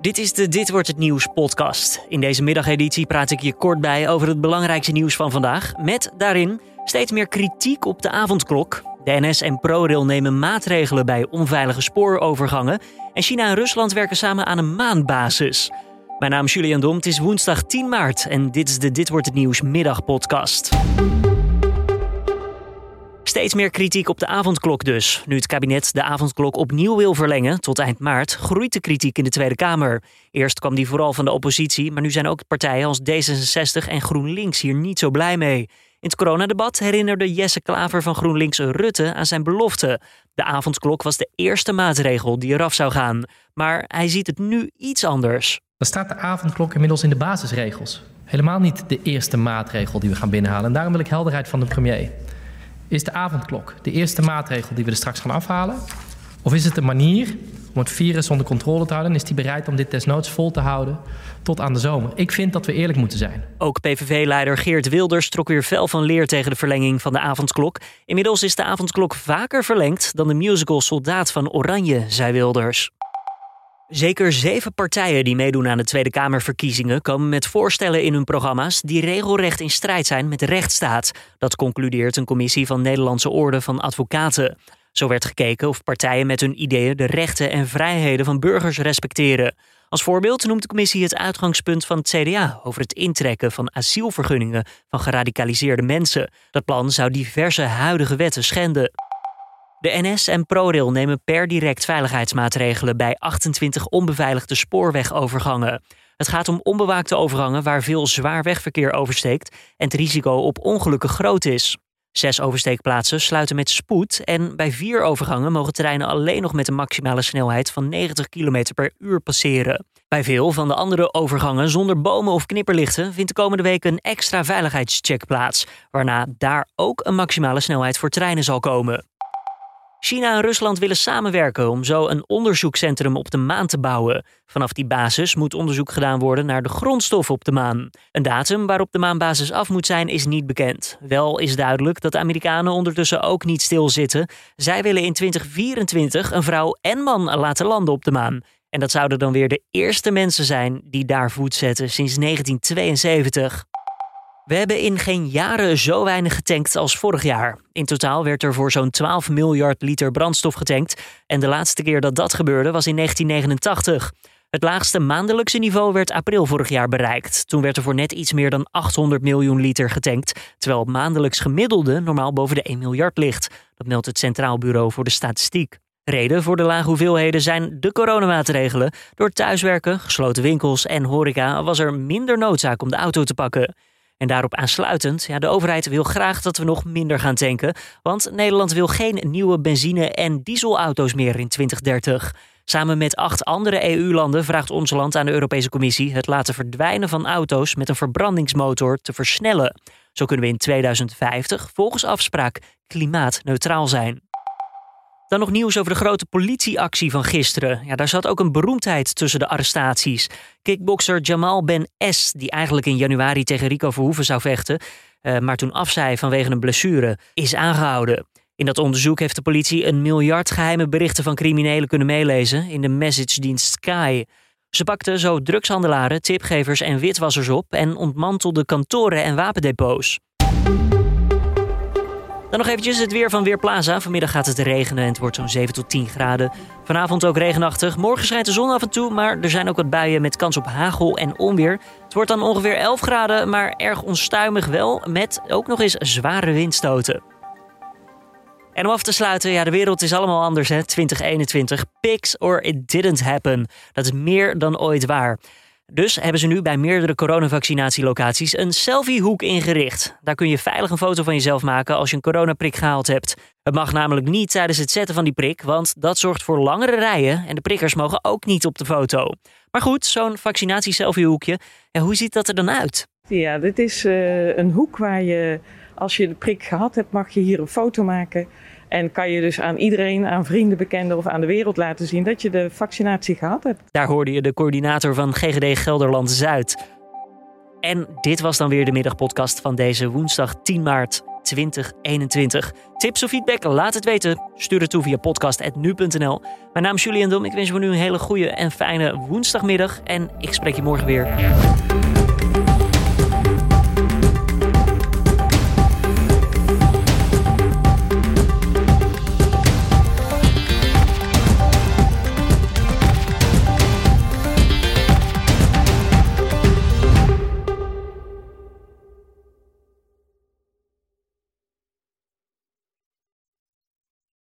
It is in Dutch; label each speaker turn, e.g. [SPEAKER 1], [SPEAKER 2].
[SPEAKER 1] Dit is de Dit wordt het nieuws podcast. In deze middageditie praat ik je kort bij over het belangrijkste nieuws van vandaag. Met daarin steeds meer kritiek op de avondklok. De NS en ProRail nemen maatregelen bij onveilige spoorovergangen. En China en Rusland werken samen aan een maanbasis. Mijn naam is Julian Dom. Het is woensdag 10 maart en dit is de Dit wordt het nieuws middagpodcast. Steeds meer kritiek op de avondklok dus. Nu het kabinet de avondklok opnieuw wil verlengen tot eind maart, groeit de kritiek in de Tweede Kamer. Eerst kwam die vooral van de oppositie, maar nu zijn ook partijen als D66 en GroenLinks hier niet zo blij mee. In het coronadebat herinnerde Jesse Klaver van GroenLinks Rutte aan zijn belofte. De avondklok was de eerste maatregel die eraf zou gaan. Maar hij ziet het nu iets anders.
[SPEAKER 2] Dan staat de avondklok inmiddels in de basisregels. Helemaal niet de eerste maatregel die we gaan binnenhalen. En daarom wil ik helderheid van de premier. Is de avondklok de eerste maatregel die we er straks gaan afhalen? Of is het een manier om het virus onder controle te houden? En is hij bereid om dit desnoods vol te houden tot aan de zomer? Ik vind dat we eerlijk moeten zijn.
[SPEAKER 1] Ook PVV-leider Geert Wilders trok weer fel van leer tegen de verlenging van de avondklok. Inmiddels is de avondklok vaker verlengd dan de musical Soldaat van Oranje, zei Wilders. Zeker zeven partijen die meedoen aan de Tweede Kamerverkiezingen komen met voorstellen in hun programma's die regelrecht in strijd zijn met de rechtsstaat. Dat concludeert een commissie van Nederlandse Orde van Advocaten. Zo werd gekeken of partijen met hun ideeën de rechten en vrijheden van burgers respecteren. Als voorbeeld noemt de commissie het uitgangspunt van het CDA over het intrekken van asielvergunningen van geradicaliseerde mensen. Dat plan zou diverse huidige wetten schenden. De NS en ProRail nemen per direct veiligheidsmaatregelen bij 28 onbeveiligde spoorwegovergangen. Het gaat om onbewaakte overgangen waar veel zwaar wegverkeer oversteekt en het risico op ongelukken groot is. Zes oversteekplaatsen sluiten met spoed en bij vier overgangen mogen treinen alleen nog met een maximale snelheid van 90 km per uur passeren. Bij veel van de andere overgangen zonder bomen of knipperlichten vindt de komende week een extra veiligheidscheck plaats, waarna daar ook een maximale snelheid voor treinen zal komen. China en Rusland willen samenwerken om zo een onderzoekscentrum op de maan te bouwen. Vanaf die basis moet onderzoek gedaan worden naar de grondstoffen op de maan. Een datum waarop de maanbasis af moet zijn is niet bekend. Wel is duidelijk dat de Amerikanen ondertussen ook niet stilzitten. Zij willen in 2024 een vrouw en man laten landen op de maan. En dat zouden dan weer de eerste mensen zijn die daar voet zetten sinds 1972. We hebben in geen jaren zo weinig getankt als vorig jaar. In totaal werd er voor zo'n 12 miljard liter brandstof getankt. En de laatste keer dat dat gebeurde was in 1989. Het laagste maandelijkse niveau werd april vorig jaar bereikt. Toen werd er voor net iets meer dan 800 miljoen liter getankt. Terwijl het maandelijks gemiddelde normaal boven de 1 miljard ligt. Dat meldt het Centraal Bureau voor de Statistiek. Reden voor de lage hoeveelheden zijn de coronamaatregelen. Door thuiswerken, gesloten winkels en horeca was er minder noodzaak om de auto te pakken. En daarop aansluitend, ja, de overheid wil graag dat we nog minder gaan tanken. Want Nederland wil geen nieuwe benzine- en dieselauto's meer in 2030. Samen met acht andere EU-landen vraagt ons land aan de Europese Commissie het laten verdwijnen van auto's met een verbrandingsmotor te versnellen. Zo kunnen we in 2050 volgens afspraak klimaatneutraal zijn. Dan nog nieuws over de grote politieactie van gisteren. Ja, daar zat ook een beroemdheid tussen de arrestaties. Kickbokser Jamal Ben S, die eigenlijk in januari tegen Rico Verhoeven zou vechten, uh, maar toen afzei vanwege een blessure, is aangehouden. In dat onderzoek heeft de politie een miljard geheime berichten van criminelen kunnen meelezen in de messagedienst Sky. Ze pakten zo drugshandelaren, tipgevers en witwassers op en ontmantelden kantoren en wapendepots. Dan nog eventjes het weer van Weerplaza. Vanmiddag gaat het regenen en het wordt zo'n 7 tot 10 graden. Vanavond ook regenachtig. Morgen schijnt de zon af en toe, maar er zijn ook wat buien met kans op hagel en onweer. Het wordt dan ongeveer 11 graden, maar erg onstuimig wel, met ook nog eens zware windstoten. En om af te sluiten, ja, de wereld is allemaal anders, hè. 2021. Pics or it didn't happen. Dat is meer dan ooit waar. Dus hebben ze nu bij meerdere coronavaccinatielocaties een selfiehoek ingericht. Daar kun je veilig een foto van jezelf maken als je een coronaprik gehaald hebt. Het mag namelijk niet tijdens het zetten van die prik, want dat zorgt voor langere rijen en de prikkers mogen ook niet op de foto. Maar goed, zo'n vaccinatie-selfiehoekje, hoe ziet dat er dan uit?
[SPEAKER 3] Ja, dit is uh, een hoek waar je, als je de prik gehad hebt, mag je hier een foto maken en kan je dus aan iedereen, aan vrienden, bekenden of aan de wereld laten zien dat je de vaccinatie gehad hebt.
[SPEAKER 1] Daar hoorde je de coördinator van GGD Gelderland Zuid. En dit was dan weer de middagpodcast van deze woensdag 10 maart. 2021. Tips of feedback, laat het weten. Stuur het toe via podcast.nu.nl. Mijn naam is Julian Dom. Ik wens je voor nu een hele goede en fijne woensdagmiddag. En ik spreek je morgen weer.